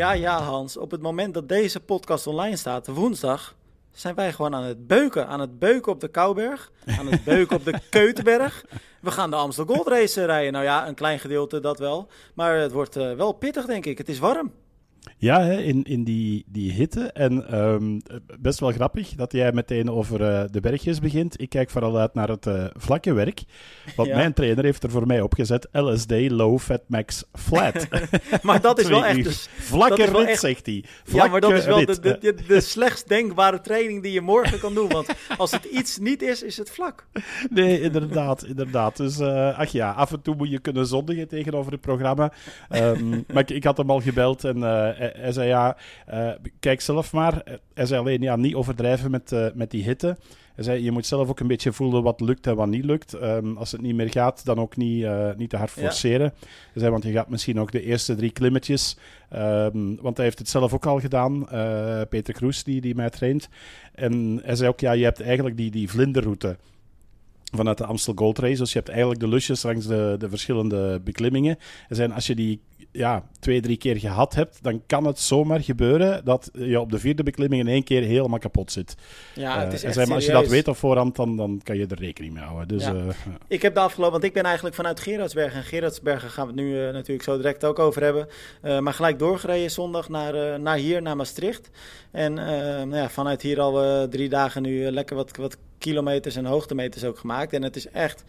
Ja, ja, Hans. Op het moment dat deze podcast online staat, woensdag, zijn wij gewoon aan het beuken. Aan het beuken op de Kouberg, aan het beuken op de Keutenberg. We gaan de Amstel Gold Race rijden. Nou ja, een klein gedeelte dat wel. Maar het wordt uh, wel pittig, denk ik. Het is warm. Ja, hè, in, in die, die hitte. En um, best wel grappig dat jij meteen over uh, de bergjes begint. Ik kijk vooral uit naar het uh, vlakke werk. Want ja. mijn trainer heeft er voor mij opgezet LSD Low Fat Max Flat. maar dat is wel echt... Dus, vlakke rit, echt... zegt hij. ja, maar dat is wel de, de, de, de, slechtst denkbare training die je morgen kan doen. Want als het iets niet is, is het vlak. Nee, inderdaad. inderdaad. Dus uh, ach ja, af en toe moet je kunnen zondigen tegenover het programma. Um, maar ik, ik, had hem al gebeld en hij, zei ja, uh, kijk zelf maar. Hij zei alleen ja, niet overdrijven met, met die hitte. Hij zei je moet zelf ook een beetje voelen wat lukt en wat niet lukt. Um, als het niet meer gaat, dan ook niet, uh, niet te hard forceren. Ja. Hij zei, want je gaat misschien ook de eerste drie klimmetjes. Um, want hij heeft het zelf ook al gedaan. Peter Kroes, die, die mij traint. En hij zei ook, ja, je hebt eigenlijk die, die vlinderroute vanuit de Amstel Gold Race. Dus je hebt eigenlijk de lusjes langs de, de verschillende beklimmingen. En zijn, als je die ja, twee, drie keer gehad hebt, dan kan het zomaar gebeuren dat je op de vierde beklimming in één keer helemaal kapot zit. Ja, het is echt uh, als je dat weet op voorhand, dan, dan kan je er rekening mee houden. Dus, ja. uh, ik heb de afgelopen, want ik ben eigenlijk vanuit Gerardsbergen. En Gerardsbergen gaan we het nu uh, natuurlijk zo direct ook over hebben. maar gelijk doorgereden zondag naar, naar hier, naar Maastricht. En nou ja, vanuit hier al drie dagen nu lekker wat, wat kilometers en hoogtemeters ook gemaakt. En het is echt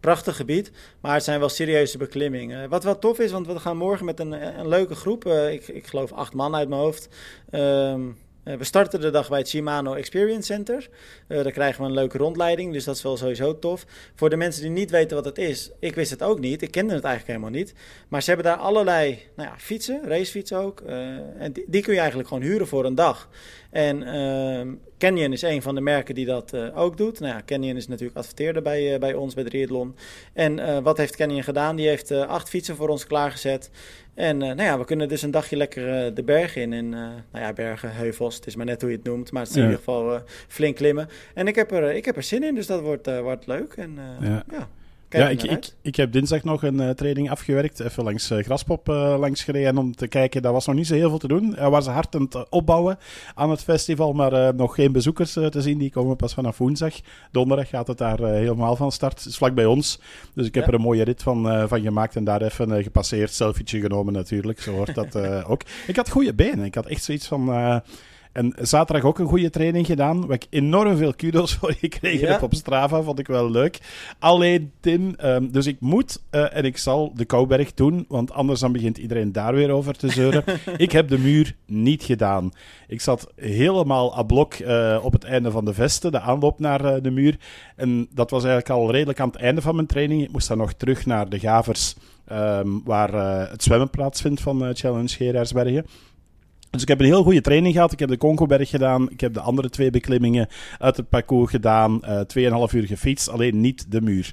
prachtig gebied, maar het zijn wel serieuze beklimmingen. Wat wel tof is, want we gaan morgen met een, leuke groep, uh, ik, ik geloof acht man uit mijn hoofd. Um, we starten de dag bij het Shimano Experience Center. Uh, daar krijgen we een leuke rondleiding, dus dat is wel sowieso tof. Voor de mensen die niet weten wat het is, ik wist het ook niet. Ik kende het eigenlijk helemaal niet. Maar ze hebben daar allerlei nou ja, fietsen, racefietsen ook. En die, kun je eigenlijk gewoon huren voor een dag. En uh, Canyon is een van de merken die dat uh, ook doet. Nou ja, Canyon is natuurlijk adverteerder bij, uh, bij ons, bij Triathlon. En wat heeft Canyon gedaan? Die heeft acht fietsen voor ons klaargezet. En nou ja, we kunnen dus een dagje lekker de bergen in. En nou ja, bergen, heuvels, het is maar net hoe je het noemt. Maar het is in ja. ieder geval flink klimmen. En ik heb, er, ik heb er zin in, dus dat wordt, wordt leuk. En ja. ja. Ja, ik, ik, ik, heb dinsdag nog een uh, training afgewerkt. Even langs uh, Graspop uh, langs gereden om te kijken. Dat was nog niet zo heel veel te doen. Er was hard aan het opbouwen aan het festival, maar nog geen bezoekers te zien. Die komen pas vanaf woensdag. Donderdag gaat het daar helemaal van start. Het is vlak bij ons. Dus ik heb ja. er een mooie rit van, van gemaakt en daar even gepasseerd. Selfietje genomen natuurlijk. Zo hoort dat ook. Ik had goede benen. Ik had echt zoiets van... En zaterdag ook een goede training gedaan, waar ik enorm veel kudos voor gekregen ja. heb op Strava. Vond ik wel leuk. Alleen, Tim, um, dus ik moet uh, en ik zal de Kouberg doen, want anders dan begint iedereen daar weer over te zeuren. ik heb de muur niet gedaan. Ik zat helemaal à blok uh, op het einde van de vesten, de aanloop naar uh, de muur. En dat was eigenlijk al redelijk aan het einde van mijn training. Ik moest dan nog terug naar de Gavers, um, waar het zwemmen plaatsvindt van Challenge Gerardsbergen. Dus ik heb een heel goede training gehad. Ik heb de Concoberg gedaan. Ik heb de andere twee beklimmingen uit het parcours gedaan. Uh, 2,5 uur gefietst, alleen niet de muur.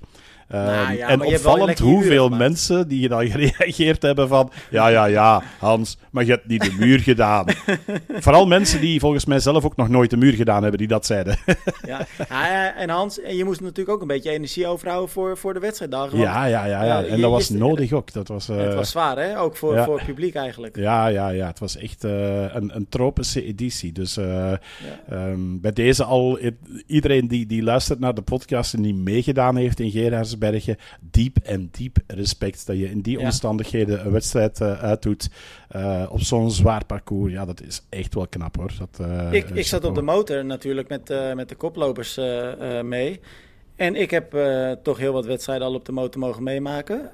Uh, nou ja, en opvallend hoeveel mensen die dan gereageerd hebben van... Ja, ja, ja, Hans, maar je hebt niet de muur gedaan. Vooral mensen die volgens mij zelf ook nog nooit de muur gedaan hebben, die dat zeiden. ja. ja, en Hans, en je moest natuurlijk ook een beetje energie overhouden voor, voor de wedstrijddagen. Ja, ja, ja, ja. en dat was nodig ook. Dat was, uh, het was zwaar, hè? Ook voor, ja. voor het publiek eigenlijk. Ja, ja, ja. Het was echt uh, een, een tropische editie. Dus um, bij deze al, iedereen die, die luistert naar de podcast en die meegedaan heeft in Gerardsbergen, diep en diep respect dat je in die ja. omstandigheden een wedstrijd uh, uitdoet uh, op zo'n zwaar parcours. Ja, dat is echt wel knap hoor. Dat, uh, ik, ik zat op de motor natuurlijk met, met de koplopers mee. En ik heb toch heel wat wedstrijden al op de motor mogen meemaken.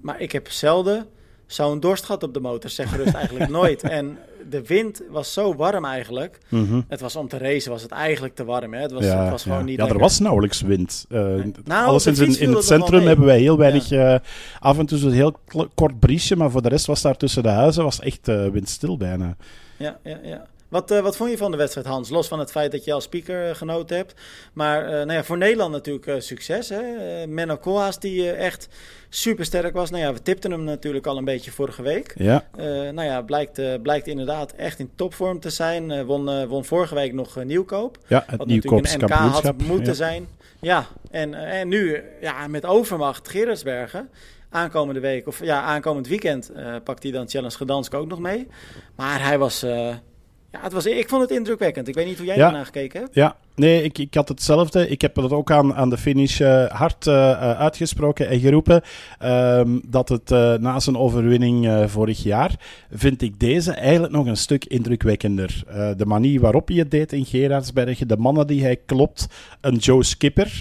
maar ik heb zelden zo'n dorst gehad op de motor, zeg gerust eigenlijk nooit. En de wind was zo warm eigenlijk. Mm -hmm. Het was om te racen was het eigenlijk te warm. Hè? Het was, ja, het was gewoon ja. niet Ja, lekker. er was nauwelijks wind. Uh, nee. nou, alleszins in, in het centrum hebben wij heel weinig... Ja. Uh, af en toe een heel kort briesje, maar voor de rest was daar tussen de huizen was echt uh, windstil bijna. Ja, ja, ja. Wat, uh, wat vond je van de wedstrijd, Hans? Los van het feit dat je als speaker uh, genoten hebt. Maar uh, nou ja, voor Nederland natuurlijk succes. Hè? Menno Koolhaas die echt super sterk was. Nou ja, we tipten hem natuurlijk al een beetje vorige week. Ja. nou ja, blijkt, blijkt inderdaad echt in topvorm te zijn. won, won vorige week nog Nieuwkoop. Ja, het wat natuurlijk een NK had moeten ja. zijn. Ja, en, en nu ja, met overmacht Gerardsbergen aankomende week, of ja, aankomend weekend, pakt hij dan Challenge Gdansk ook nog mee. Maar hij was ja, het was, ik vond het indrukwekkend. Ik weet niet hoe jij ja. ernaar gekeken hebt. Ja, nee, ik, ik had hetzelfde. Ik heb dat ook aan, aan de finish uh, hard uh, uitgesproken en geroepen. Um, dat het uh, na zijn overwinning vorig jaar, vind ik deze eigenlijk nog een stuk indrukwekkender. de manier waarop hij het deed in Gerardsberg, de mannen die hij klopt, een Joe Skipper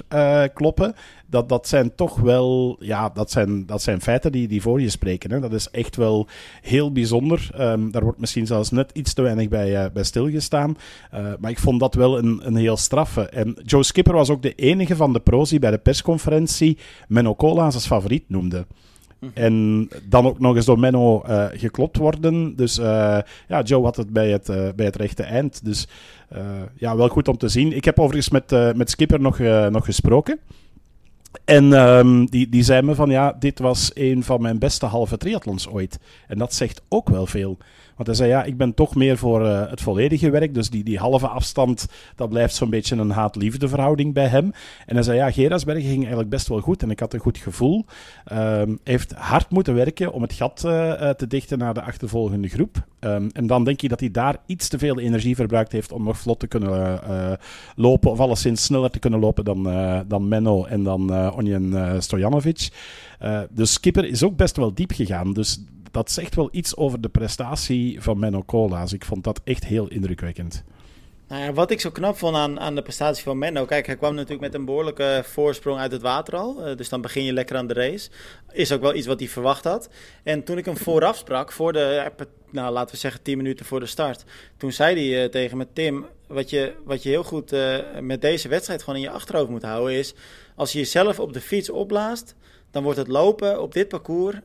kloppen dat, dat zijn toch wel, ja, dat zijn, dat zijn feiten die, die voor je spreken. Hè. Dat is echt wel heel bijzonder. Um, daar wordt misschien zelfs net iets te weinig bij, uh, bij stilgestaan. Uh, maar ik vond dat wel een, een heel straffe. En Joe Skipper was ook de enige van de pro's die bij de persconferentie Menno Cola als favoriet noemde. Mhm. En dan ook nog eens door Menno uh, geklopt worden. Dus uh, ja, Joe had het bij het, uh, bij het rechte eind. Dus ja, wel goed om te zien. Ik heb overigens met, met Skipper nog, nog gesproken. En um, die, die zei me van ja, dit was een van mijn beste halve triathlons ooit. En dat zegt ook wel veel. Want hij zei, ja, ik ben toch meer voor uh, het volledige werk. Dus die, die halve afstand, dat blijft zo'n beetje een haat-liefde verhouding bij hem. En hij zei, ja, Gerasbergen ging eigenlijk best wel goed. En ik had een goed gevoel. Um, heeft hard moeten werken om het gat uh, te dichten naar de achtervolgende groep. Um, en dan denk ik dat hij daar iets te veel energie verbruikt heeft om nog vlot te kunnen lopen. Of alleszins sneller te kunnen lopen dan, dan Menno en dan Onjen Stojanovic. dus Skipper is ook best wel diep gegaan. Dus dat zegt wel iets over de prestatie van Menno Cola's. Ik vond dat echt heel indrukwekkend. Nou wat ik zo knap vond aan, aan de prestatie van Menno. Kijk, hij kwam natuurlijk met een behoorlijke voorsprong uit het water al. Uh, dus dan begin je lekker aan de race. Is ook wel iets wat hij verwacht had. En toen ik hem vooraf sprak, voor de, nou, laten we zeggen 10 minuten voor de start. Toen zei hij uh, tegen me: Tim, wat je, wat je heel goed uh, met deze wedstrijd gewoon in je achterhoofd moet houden is. Als je jezelf op de fiets opblaast, dan wordt het lopen op dit parcours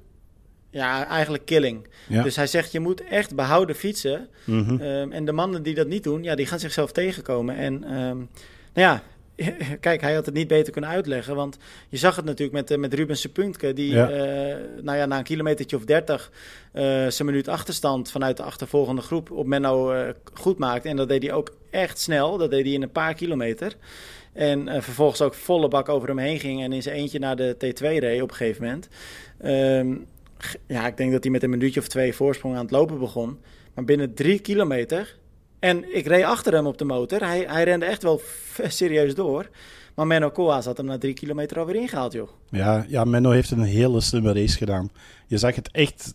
ja, eigenlijk killing. Dus hij zegt, je moet echt behouden fietsen. Mhm. Ehm, en de mannen die dat niet doen, ja, die gaan zichzelf tegenkomen. En um, nou ja, kijk, hij had het niet beter kunnen uitleggen. Want je zag het natuurlijk met, uh, met Ruben Sepuntke, die ja. Uh, nou ja, na een kilometertje of dertig uh, zijn minuut achterstand vanuit de achtervolgende groep op Menno goed maakte. En dat deed hij ook echt snel. Dat deed hij in een paar kilometer. En vervolgens ook volle bak over hem heen ging en in zijn eentje naar de T2 reed op een gegeven moment. Um, ja, ik denk dat hij met een minuutje of twee voorsprong aan het lopen begon. Maar binnen drie kilometer. En ik reed achter hem op de motor. Hij, hij rende echt wel serieus door. Maar Menno Koa had hem na drie kilometer alweer ingehaald, joh. Ja, ja, Menno heeft een hele slimme race gedaan. Je zag het echt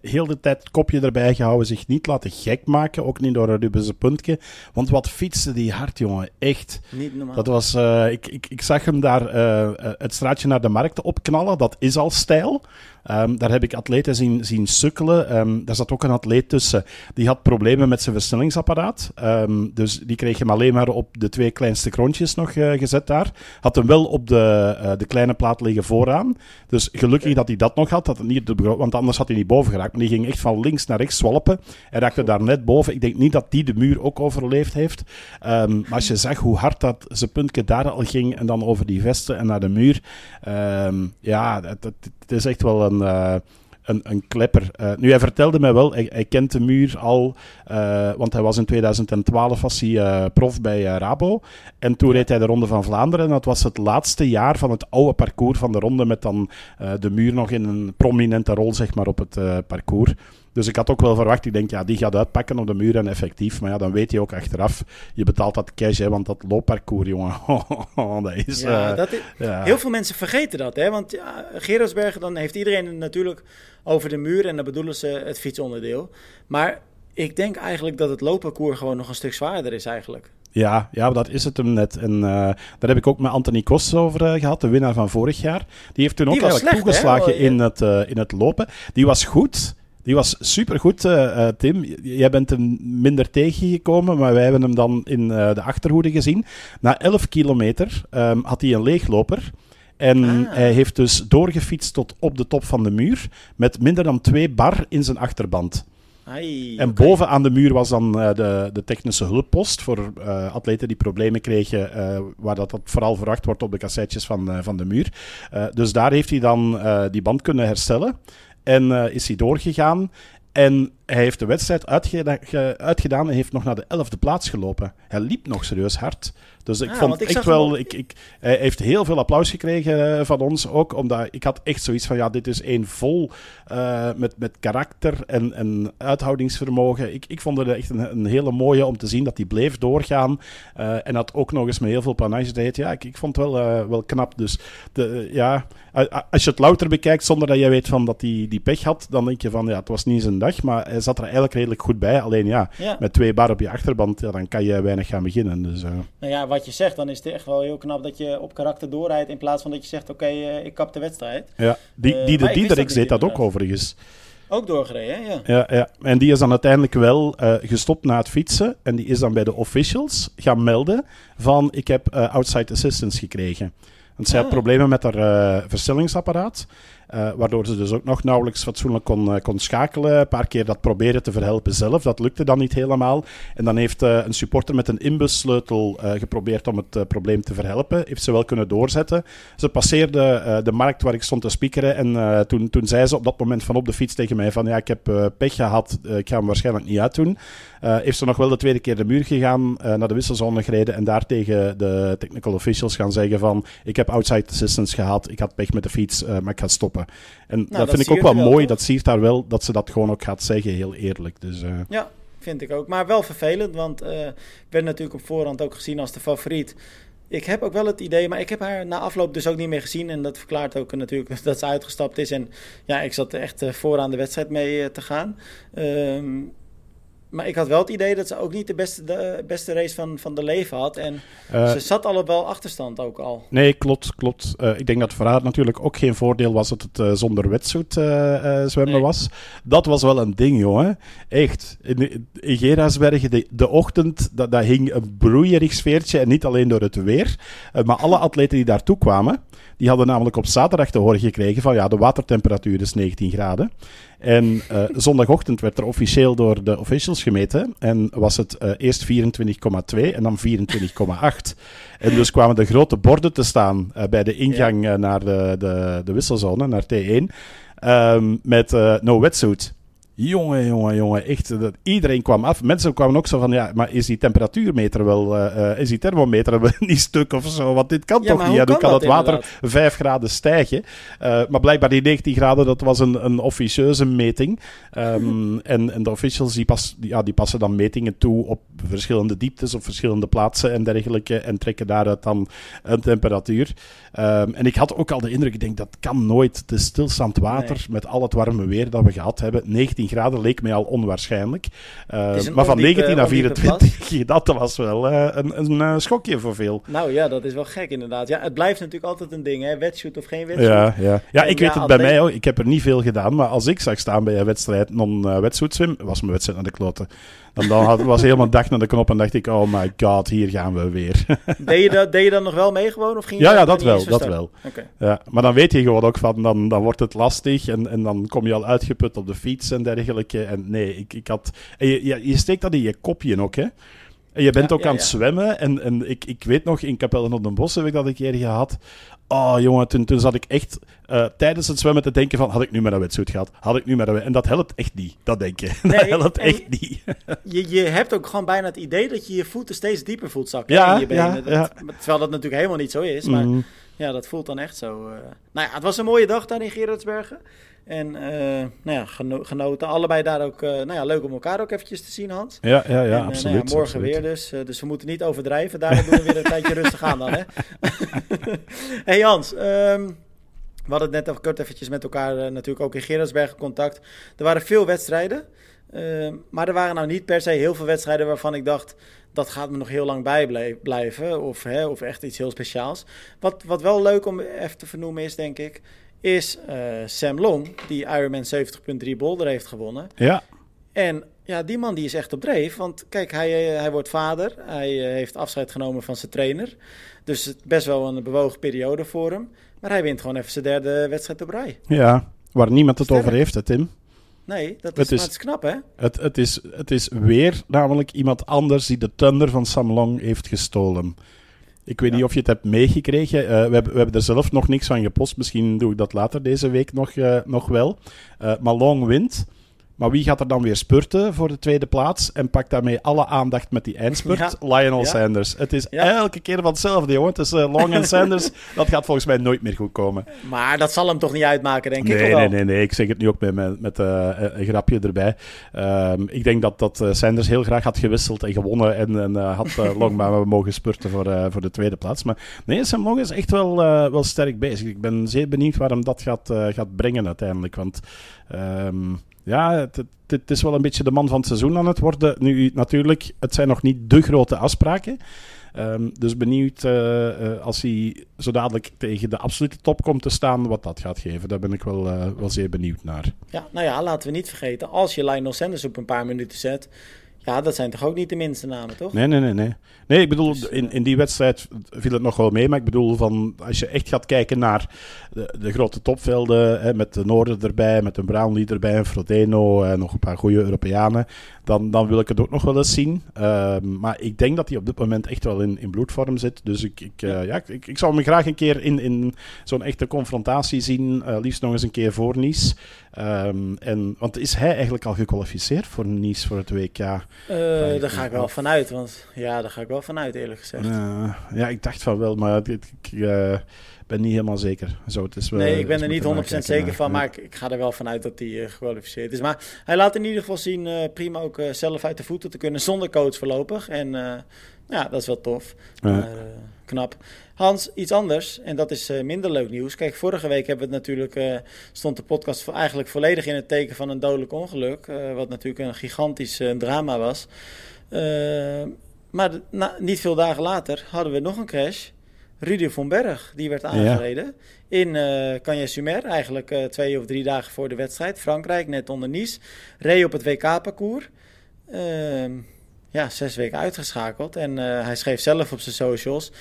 heel de tijd kopje erbij gehouden, zich niet laten gek maken, ook niet door Rubense puntje. Want wat fietste die hard, jongen, echt. Niet normaal. Dat was, uh, ik, ik, ik zag hem daar uh, het straatje naar de markt opknallen, dat is al stijl. Um, daar heb ik atleten zien, zien sukkelen. Um, daar zat ook een atleet tussen. Die had problemen met zijn versnellingsapparaat. Um, dus die kreeg hem alleen maar op de twee kleinste krontjes nog uh, gezet daar. Had hem wel op de, uh, de kleine plaat liggen vooraan. Dus gelukkig dat hij dat nog had. Dat het niet want anders had hij niet boven geraakt. Maar die ging echt van links naar rechts zwalpen. En raakte daar net boven. Ik denk niet dat die de muur ook overleefd heeft. Um, maar als je zag hoe hard dat zijn puntje daar al ging. En dan over die vesten en naar de muur. Um, ja, het, het, het, is echt wel een... Uh, een, een klepper. Uh, nu, hij vertelde mij wel, hij, kent de muur al, uh, want hij was in 2012 was hij, uh, prof bij Rabo. En toen reed hij de Ronde van Vlaanderen. En dat was het laatste jaar van het oude parcours van de Ronde, met dan de muur nog in een prominente rol zeg maar, op het parcours. Dus ik had ook wel verwacht, ik denk, ja, die gaat uitpakken op de muur en effectief. Maar ja, dan weet je ook achteraf, je betaalt dat cash, hè, want dat loopparcours, jongen, dat is... Ja, uh, dat is ja. Heel veel mensen vergeten dat, hè. Want ja, dan heeft iedereen het natuurlijk over de muur en dan bedoelen ze het fietsonderdeel. Maar ik denk eigenlijk dat het loopparcours gewoon nog een stuk zwaarder is eigenlijk. Ja, ja, dat is het hem net. En uh, daar heb ik ook met Anthony Kos over uh, gehad, de winnaar van vorig jaar. Die heeft toen ook eigenlijk slecht, toegeslagen oh, in, het, uh, in het lopen. Die was goed, die was supergoed, uh, Tim. Jij bent hem minder tegengekomen, maar wij hebben hem dan in uh, de achterhoede gezien. Na 11 kilometer um, had hij een leegloper. En ah. hij heeft dus doorgefietst tot op de top van de muur met minder dan 2 bar in zijn achterband. Ai, en okay. boven aan de muur was dan uh, de, de technische hulppost voor uh, atleten die problemen kregen, uh, waar dat, dat vooral verwacht wordt op de cassettes van, van de muur. dus daar heeft hij dan die band kunnen herstellen. En uh, is hij doorgegaan. En hij heeft de wedstrijd uitgeda ge- uitgedaan en heeft nog naar de elfde plaats gelopen. Hij liep nog serieus hard. Dus ik Ah, vond ik echt wel... Ik, ik, hij heeft heel veel applaus gekregen eh, van ons ook, omdat ik had echt zoiets van, ja, dit is één vol eh, met, met karakter en, en uithoudingsvermogen. Ik, ik vond het echt een, een hele mooie om te zien dat hij bleef doorgaan eh, en dat ook nog eens met heel veel panache deed. Ja, ik, ik vond het wel, wel knap. Dus de, ja, als je het louter bekijkt zonder dat je weet van dat hij die pech had, dan denk je van, ja, het was niet zijn dag, maar hij zat er eigenlijk redelijk goed bij. Alleen ja, Ja. met twee bar op je achterband, ja, dan kan je weinig gaan beginnen. Dus, eh, Nou ja, wat je zegt, dan is het echt wel heel knap dat je op karakter doorrijdt in plaats van dat je zegt, oké, eh, ik kap de wedstrijd. ja. Die, Eh, die ik Diedericks dat niet deed dat ook overigens. Ook doorgereden, hè? ja. Ja, ja, en die is dan uiteindelijk wel eh, gestopt na het fietsen. En die is dan bij de officials gaan melden van ik heb eh, outside assistance gekregen. Want zij had Ah. problemen met haar eh, versnellingsapparaat. Eh, waardoor ze dus ook nog nauwelijks fatsoenlijk kon, eh, kon schakelen. Een paar keer dat proberen te verhelpen zelf. Dat lukte dan niet helemaal. En dan heeft eh, een supporter met een inbussleutel geprobeerd om het probleem te verhelpen. Heeft ze wel kunnen doorzetten. Ze passeerde de markt waar ik stond te spiekeren. En toen, toen zei ze op dat moment van op de fiets tegen mij van ja, ik heb pech gehad. Eh, ik ga hem waarschijnlijk niet uitdoen. Heeft ze nog wel de tweede keer de muur gegaan, naar de wisselzone gereden en daar tegen de technical officials gaan zeggen van ik heb outside assistance gehad, ik had pech met de fiets, maar ik ga stoppen. En dat, Nou, dat vind ik ook wel wel, mooi, toch? dat siert daar wel, dat ze dat gewoon ook gaat zeggen, heel eerlijk. Dus, eh, Ja, vind ik ook. Maar wel vervelend, want eh werd natuurlijk op voorhand ook gezien als de favoriet. Ik heb ook wel het idee, maar ik heb haar na afloop dus ook niet meer gezien. En dat verklaart ook natuurlijk dat ze uitgestapt is. En ja, ik zat echt eh, vooraan de wedstrijd mee te gaan. Ehm, maar ik had wel het idee dat ze ook niet de beste, de beste race van, van de leven had. En eh, ze zat al op wel achterstand ook al. Nee, klopt, klopt. Eh, ik denk dat voor haar natuurlijk ook geen voordeel was dat het eh, zonder wetsuit zwemmen Nee. was. Dat was wel een ding, jongen. Echt. In, in Gerasbergen, de, de ochtend, dat, dat hing een broeierig sfeertje. En niet alleen door het weer. maar alle atleten die daartoe kwamen, die hadden namelijk op zaterdag te horen gekregen van ja, de watertemperatuur is 19 graden. En eh, zondagochtend werd er officieel door de officials gemeten. En was het eh, eerst 24,2 en dan 24,8. En dus kwamen de grote borden te staan eh, bij de ingang naar de, de, de wisselzone, naar T1. ehm, met no wetsuit. Jongen, jongen, jongen. Echt, dat, iedereen kwam af. Mensen kwamen ook zo van, ja, maar is die temperatuurmeter wel, eh, eh, is die thermometer wel niet stuk of zo? Want dit kan Ja, toch niet? Ja, dan kan dat het water inderdaad? 5 graden stijgen. Eh, maar blijkbaar die 19 graden, dat was een, een officieuze meting. Ehm, en, en de officials die, pas, ja, die passen dan metingen toe op verschillende dieptes, op verschillende plaatsen en dergelijke. En trekken daaruit dan een temperatuur. Ehm, en ik had ook al de indruk, ik denk dat kan nooit. Het is stilstaand water met al het warme weer dat we gehad hebben. 19 graden leek mij al onwaarschijnlijk. Eh, maar van ondiepe- 19 naar ondiepe 24, dat was wel eh, een, een eh, schokje voor veel. Nou ja, dat is wel gek inderdaad. Ja, het blijft natuurlijk altijd een ding, hè? Wetshoot of geen wetshoot. Ja, ja. ja ik weet het bij mij ook. Ik heb er niet veel gedaan, maar als ik zag staan bij een wedstrijd non-wetsuitswim, was mijn wedstrijd naar de kloten. Dan, dan had, was helemaal dag naar de knop en dacht ik, oh my god, hier gaan we weer. Deed, je dat, deed je dan nog wel mee gewoon? Of ging je ja, ja, dat wel, dat wel. Oké. Ja, maar dan weet je gewoon ook van, dan, dan wordt het lastig en, en dan kom je al uitgeput op de fiets en dergelijke. En nee, ik, ik had... Je, je, je steekt dat in je kopje ook, hè. En je bent Ja, ook ja, aan het zwemmen. En, en ik, ik weet nog, in Capelle op den Bosch heb ik dat een keer gehad. Oh, jongen, toen, toen zat ik echt eh, tijdens het zwemmen te denken van... Had ik nu met een wetsuit gehad? Had ik nu met een... En dat helpt echt niet, dat denken. Nee, dat helpt echt niet. Je, je hebt ook gewoon bijna het idee dat je je voeten steeds dieper voelt zakken Ja, in je benen. Dat-. Terwijl dat natuurlijk helemaal niet zo is. Maar Mm. ja, dat voelt dan echt zo. eh. Nou ja, het was een mooie dag daar in Gerardsbergen. En eh, nou ja, geno- genoten. Allebei daar ook, eh, nou ja, leuk om elkaar ook eventjes te zien, Hans. Ja, ja, ja, En, eh, absoluut. nou ja, morgen absoluut. weer dus. dus we moeten niet overdrijven. Daarom doen we weer een tijdje rustig aan dan, hè. hey Hans, ehm, we hadden het net even kort eventjes met elkaar natuurlijk ook in Gerardsbergen contact. Er waren veel wedstrijden. ehm, maar er waren nou niet per se heel veel wedstrijden waarvan ik dacht... dat gaat me nog heel lang bijblijven. Of, hè, of echt iets heel speciaals. Wat, wat wel leuk om even te vernoemen is, denk ik... is eh, Sam Long, die Ironman 70.3 Boulder heeft gewonnen. Ja, En ja, die man die is echt op dreef. Want kijk, hij, eh, hij wordt vader. Hij eh, heeft afscheid genomen van zijn trainer. Dus het best wel een bewogen periode voor hem. Maar hij wint gewoon even zijn derde wedstrijd op rij. ja, waar niemand het Sterk. over heeft, hè, Tim. Nee, dat is, Het is- is knap, hè? Het, het, is, het is weer namelijk iemand anders die de Thunder van Sam Long heeft gestolen. Ik weet Ja. niet of je het hebt meegekregen. Eh, we, hebben, we hebben er zelf nog niks van gepost. Misschien doe ik dat later deze week nog, eh, nog wel. Eh, maar Long wint. Maar wie gaat er dan weer spurten voor de tweede plaats en pakt daarmee alle aandacht met die eindspurt? Ja. Lionel Ja. Sanders. Het is Ja. elke keer van hetzelfde, jongen. Het is eh, Long en Sanders. Dat gaat volgens mij nooit meer goed komen. Maar dat zal hem toch niet uitmaken, denk ik. Nee, wel? nee, nee, nee. Ik zeg het nu ook met, met, eh, een grapje erbij. Ehm, ik denk dat, dat eh, Sanders heel graag had gewisseld en gewonnen. En, en had Long maar mogen spurten voor, voor de tweede plaats. Maar nee, Sam Long is echt wel, wel sterk bezig. Ik ben zeer benieuwd waar hem dat gaat, gaat brengen uiteindelijk. Want ehm, ja, het, is wel een beetje de man van het seizoen aan het worden. Nu, natuurlijk, het zijn nog niet de grote afspraken. Ehm, dus benieuwd eh, eh, als hij zo dadelijk tegen de absolute top komt te staan, wat dat gaat geven. Daar ben ik wel, eh, wel zeer benieuwd naar. Ja, nou ja, laten we niet vergeten. Als je Lionel Sanders op een paar minuten zet... Ja, dat zijn toch ook niet de minste namen, toch? Nee, nee, nee. Nee, nee ik bedoel, Dus, in, in die wedstrijd viel het nog wel mee. Maar ik bedoel, van, als je echt gaat kijken naar de, de grote topvelden, hè, met de Noorden erbij, met een Brownlee erbij, een Frodeno en nog een paar goede Europeanen, dan, dan wil ik het ook nog wel eens zien. Ehm, maar ik denk dat hij op dit moment echt wel in, in bloedvorm zit. Dus ik, ik, eh, ja, ik, ik zou hem graag een keer in, in zo'n echte confrontatie zien. eh, liefst nog eens een keer voor Nice. Ehm, en, want is hij eigenlijk al gekwalificeerd voor Nice voor het WK? Eh, daar ga ik wel vanuit. Want ja, daar ga ik wel vanuit, eerlijk gezegd. Uh, ja, ik dacht van wel, maar ik, ik uh, ben niet helemaal zeker. Zo, het is wel, nee, ik ben er niet 100% zeker van, maar ik, ik, ga er wel vanuit dat hij uh, gekwalificeerd is. Maar hij laat in ieder geval zien uh, prima ook uh, zelf uit de voeten te kunnen zonder coach voorlopig. En ja, dat is wel tof. Knap. Hans, iets anders, en dat is minder leuk nieuws. Kijk, vorige week hebben we het natuurlijk, stond de podcast eigenlijk volledig in het teken van een dodelijk ongeluk. wat natuurlijk een gigantisch drama was. maar na, niet veel dagen later hadden we nog een crash. Rudy von Berg, die werd aangereden ja. in uh, Cagnes-sur-Mer, eigenlijk uh, twee of drie dagen voor de wedstrijd. Frankrijk, net onder Nice. Reed op het WK-parcours. Uh, ja, zes weken uitgeschakeld. En eh, hij schreef zelf op zijn socials...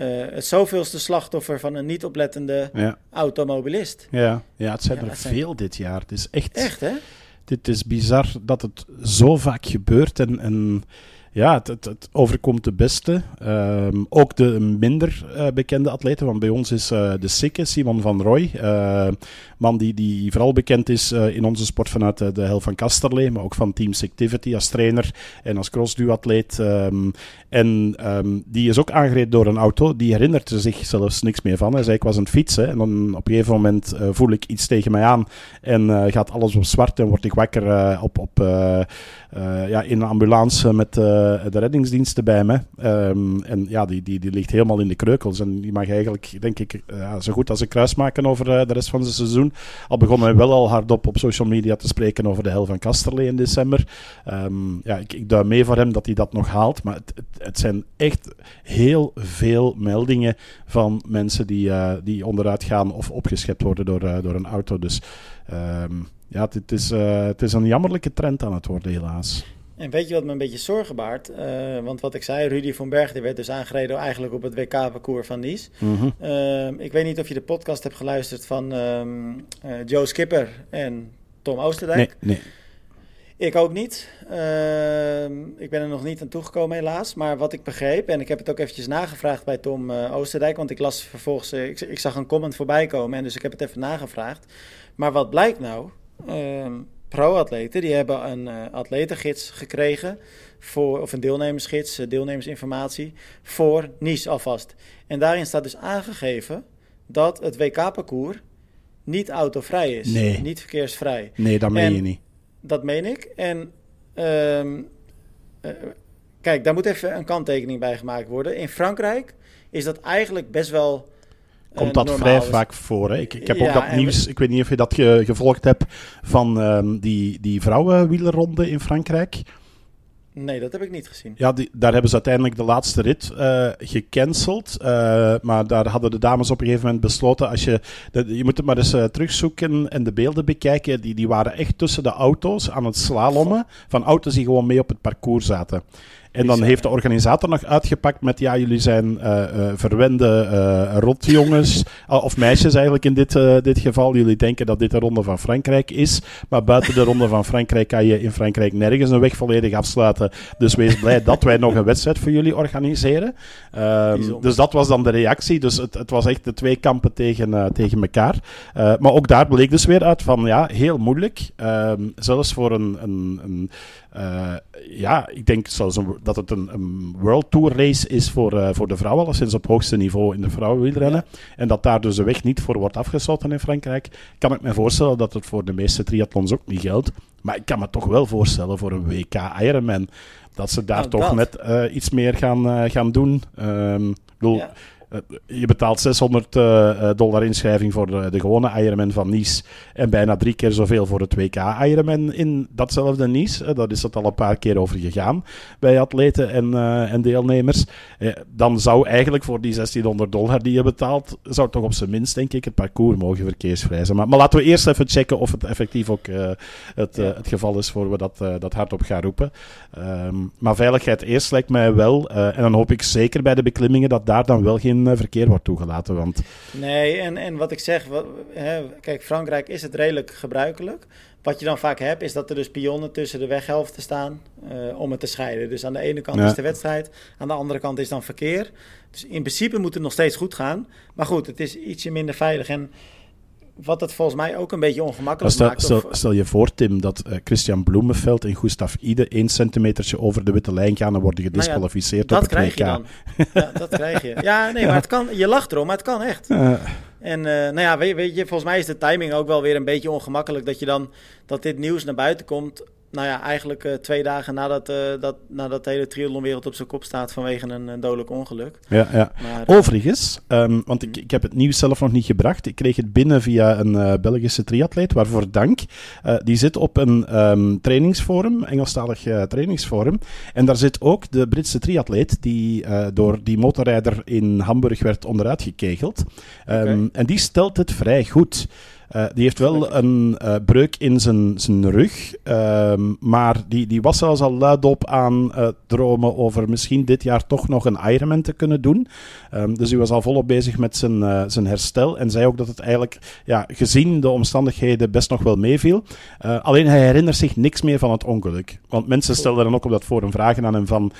eh, het zoveelste slachtoffer van een niet oplettende ja. automobilist. Ja, ja het zijn Ja, er zijn- veel dit jaar. Het is echt... Echt, hè? Dit is bizar dat het zo vaak gebeurt. En, en ja, het, het, het overkomt de beste. Ehm, ook de minder eh, bekende atleten. Want bij ons is eh, de Sikke, Simon van Roy. eh, man die, die vooral bekend is in onze sport vanuit de, de Hel van Kasterlee. Maar ook van Team Activity als trainer en als crossduatleet. Ehm, en ehm, die is ook aangereden door een auto. Die herinnert er zich zelfs niks meer van. Hij zei, ik was aan het fietsen. En dan op een gegeven moment eh, voel ik iets tegen mij aan. En eh, gaat alles op zwart en word ik wakker eh, op, op, ja, in een ambulance met de reddingsdiensten bij me. Ehm, en ja, die, die, die ligt helemaal in de kreukels. En die mag eigenlijk, denk ik, zo goed als een kruis maken over de rest van het seizoen. Al begonnen we wel al hardop op social media te spreken over de hel van Kasterlee in december. Ehm, ja, ik, ik mee voor hem dat hij dat nog haalt. Maar het, het zijn echt heel veel meldingen van mensen die, eh, die onderuit gaan of opgeschept worden door, eh, door een auto. Dus ehm, ja, het, het is, eh, het is een jammerlijke trend aan het worden, helaas. En weet je wat me een beetje zorgen baart? Want wat ik zei, Rudy van Berg die werd dus aangereden eigenlijk op het WK-parcours van Nice. Mhm. Ehm, ik weet niet of je de podcast hebt geluisterd van ehm, eh, Joe Skipper en Tom Oosterdijk. Nee, nee. Ik ook niet. Ehm, ik ben er nog niet aan toegekomen helaas. Maar wat ik begreep, en ik heb het ook eventjes nagevraagd bij Tom eh, Oosterdijk. Want ik las vervolgens, eh, ik, ik zag een comment voorbij komen en dus ik heb het even nagevraagd. Maar wat blijkt nou? Ehm, Pro-atleten, die hebben een eh, atletengids gekregen. Voor, of een deelnemersgids, deelnemersinformatie. Voor Nice alvast. En daarin staat dus aangegeven dat het WK-parcours niet autovrij is. Nee. Niet verkeersvrij. Nee, dat meen En- je niet. Dat meen ik. En ehm, eh, kijk, daar moet even een kanttekening bij gemaakt worden. In Frankrijk is dat eigenlijk best wel. eh, Komt dat normaal. vrij vaak voor. Hè? Ik, ik heb Ja, ook dat nieuws, ik weet niet of je dat ge- gevolgd hebt, van ehm, die, die vrouwenwielerronde in Frankrijk. Nee, dat heb ik niet gezien. Ja, die, daar hebben ze uiteindelijk de laatste rit eh, gecanceld. Eh, maar daar hadden de dames op een gegeven moment besloten... Als je, je moet het maar eens eh, terugzoeken en de beelden bekijken. Die, die waren echt tussen de auto's aan het slalommen. Van auto's die gewoon mee op het parcours zaten. En dan heeft de organisator nog uitgepakt met, ja, jullie zijn uh, uh, verwende uh, rotjongens, of meisjes eigenlijk in dit, dit geval. Jullie denken dat dit de Ronde van Frankrijk is, maar buiten de Ronde van Frankrijk kan je in Frankrijk nergens een weg volledig afsluiten. Dus wees blij dat wij nog een wedstrijd voor jullie organiseren. Um, dus dat was dan de reactie. Dus het, het was echt de twee kampen tegen, tegen elkaar. maar ook daar bleek dus weer uit van, ja, heel moeilijk. Um, zelfs voor een, een, een uh, ja, ik denk zelfs een, dat het een, een, World Tour race is voor, uh, voor de vrouwen, al sinds op hoogste niveau in de vrouwenwielrennen. Ja. En dat daar dus de weg niet voor wordt afgesloten in Frankrijk. Kan ik me voorstellen dat het voor de meeste triathlons ook niet geldt. Maar ik kan me toch wel voorstellen voor een WK Ironman dat ze daar Nou, toch dat. net uh, iets meer gaan, gaan doen. Um, ik bedoel, Ja. Uh, je betaalt 600 uh, dollar inschrijving voor de, de, gewone Ironman van Nice en bijna drie keer zoveel voor het WK Ironman in datzelfde Nice. Dat is het al een paar keer over gegaan bij atleten en, en deelnemers. Eh, dan zou eigenlijk voor die 1600 dollar die je betaalt, zou toch op zijn minst denk ik het parcours mogen verkeersvrij zijn. Maar, maar laten we eerst even checken of het effectief ook het, ja. het, geval is voor we dat, dat hardop gaan roepen. Um, maar veiligheid eerst lijkt mij wel. En dan hoop ik zeker bij de beklimmingen dat daar dan wel geen uh, verkeer wordt toegelaten. Want... Nee, en, en wat ik zeg, wat, hè, kijk, Frankrijk is het redelijk gebruikelijk. Wat je dan vaak hebt, is dat er dus pionnen tussen de weghelften staan uh, om het te scheiden. Dus aan de ene kant ja. is de wedstrijd, aan de andere kant is dan verkeer. Dus in principe moet het nog steeds goed gaan. Maar goed, het is ietsje minder veilig. En wat het volgens mij ook een beetje ongemakkelijk stel, maakt. Stel, of, stel, je voor, Tim, dat uh, Christian Bloemenveld en Gustav Ide één centimetertje over de witte lijn gaan en worden gedisqualificeerd nou ja, op het dat krijg je dan. Ja, dat krijg je. Ja, nee, maar het kan, je lacht erom, maar het kan echt. Uh, en uh, nou ja, weet, weet, je, volgens mij is de timing ook wel weer een beetje ongemakkelijk dat je dan dat dit nieuws naar buiten komt. Nou ja, eigenlijk uh, twee dagen nadat, uh, dat, nadat de hele triathlonwereld op zijn kop staat vanwege een, een dodelijk ongeluk. Ja, ja. Maar, uh, Overigens, um, want ik, ik heb het nieuws zelf nog niet gebracht. Ik kreeg het binnen via een uh, Belgische triatleet, waarvoor dank. Die zit op een um, trainingsforum, Engelstalig trainingsforum. En daar zit ook de Britse triatleet, die door die motorrijder in Hamburg werd onderuit gekegeld. Um, okay. En die stelt het vrij goed. Uh, die heeft wel een uh, breuk in zijn, zijn rug, uh, maar die, die was zelfs al luidop aan uh, dromen over misschien dit jaar toch nog een Ironman te kunnen doen. Um, dus hij was al volop bezig met zijn, zijn herstel en zei ook dat het eigenlijk, ja, gezien de omstandigheden, best nog wel meeviel. Alleen hij herinnert zich niks meer van het ongeluk. Want mensen stelden dan ook op dat forum vragen aan hem van,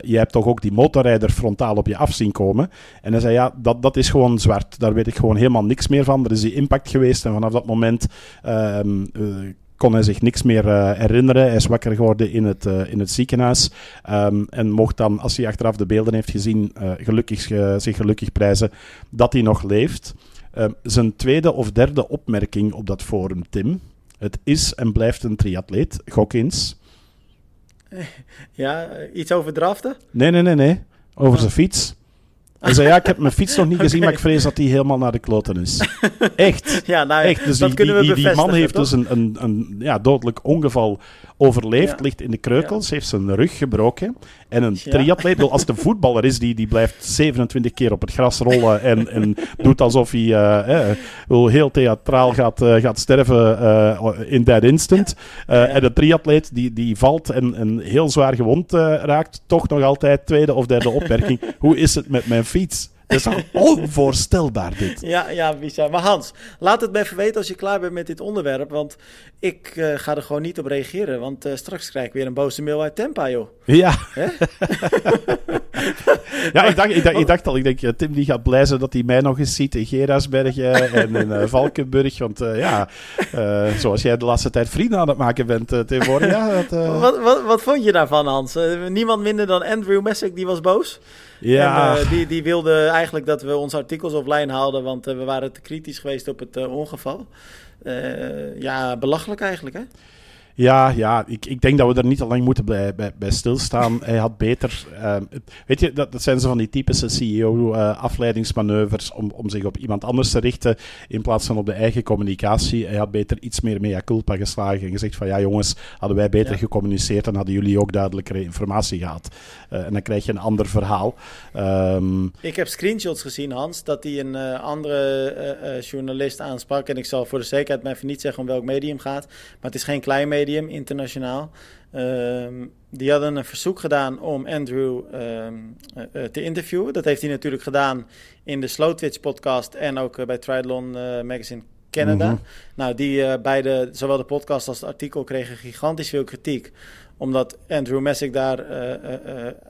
je hebt toch ook die motorrijder frontaal op je af zien komen? En hij zei, ja, dat, dat is gewoon zwart. Daar weet ik gewoon helemaal niks meer van. Er is die impact geweest en vanaf dat moment um, uh, kon hij zich niks meer uh, herinneren. Hij is wakker geworden in het, uh, in het ziekenhuis um, en mocht dan, als hij achteraf de beelden heeft gezien, gelukkig, zich gelukkig prijzen dat hij nog leeft. Um, zijn tweede of derde opmerking op dat forum, Tim. Het is en blijft een triatleet. Gok eens. Ja, iets over draften? Nee, nee, nee, nee. Over oh. zijn fiets. Hij zei, ja, ik heb mijn fiets nog niet gezien, maar ik vrees dat die helemaal naar de kloten is. Echt. Ja, nou, Echt. Dus dat die, kunnen we die, die man heeft toch? dus een, een, een ja, dodelijk ongeval overleefd, Ja. ligt in de kreukels, heeft zijn rug gebroken. En een Ja. triatleet, als het een voetballer is, die, die blijft 27 keer op het gras rollen en, en doet alsof hij eh, eh, heel theatraal gaat, eh, gaat sterven eh, in that instant. Eh, En de triatleet die, die valt en, en heel zwaar gewond raakt, toch nog altijd tweede of derde opmerking. Hoe is het met mijn fiets? Dat is toch onvoorstelbaar dit? Ja, ja, bizar. Maar Hans, laat het me even weten als je klaar bent met dit onderwerp. Want ik eh, ga er gewoon niet op reageren. Want eh, straks krijg ik weer een boze mail uit Tempa, joh. Ja. Ja, ik dacht, ik, dacht, ik dacht al, ik denk, ja, Tim die gaat blij zijn dat hij mij nog eens ziet in Gerasbergen en in eh, Valkenburg. Want eh, ja, eh, zoals jij de laatste tijd vrienden aan het maken bent, tegenwoordig. Ja, dat, eh, Wat, wat, wat vond je daarvan, Hans? Eh, niemand minder dan Andrew Messick, die was boos. Ja. Eh, die, die wilde eigenlijk dat we onze artikels offline haalden, want eh, we waren te kritisch geweest op het eh, ongeval. Ja, belachelijk eigenlijk, hè? Ja, ja ik, ik denk dat we er niet te lang moeten bij, bij, bij stilstaan. Hij had beter. Uh, weet je, dat, dat zijn zo van die typische CEO-afleidingsmanoeuvres om, om zich op iemand anders te richten in plaats van op de eigen communicatie. Hij had beter iets meer mea culpa geslagen en gezegd van ja jongens, hadden wij beter Ja. gecommuniceerd dan hadden jullie ook duidelijkere informatie gehad. Uh, en dan krijg je een ander verhaal. Um, Ik heb screenshots gezien, Hans, dat hij een eh, andere eh, eh, journalist aansprak. En ik zal voor de zekerheid maar even niet zeggen om welk medium gaat. Maar het is geen klein medium. Internationaal. Ehm, die hadden een verzoek gedaan om Andrew ehm, eh, te interviewen. Dat heeft hij natuurlijk gedaan in de Slowtwitch podcast en ook bij Triathlon Magazine Canada. Mhm. Nou, die beide, zowel de podcast als het artikel, kregen gigantisch veel kritiek omdat Andrew Messick daar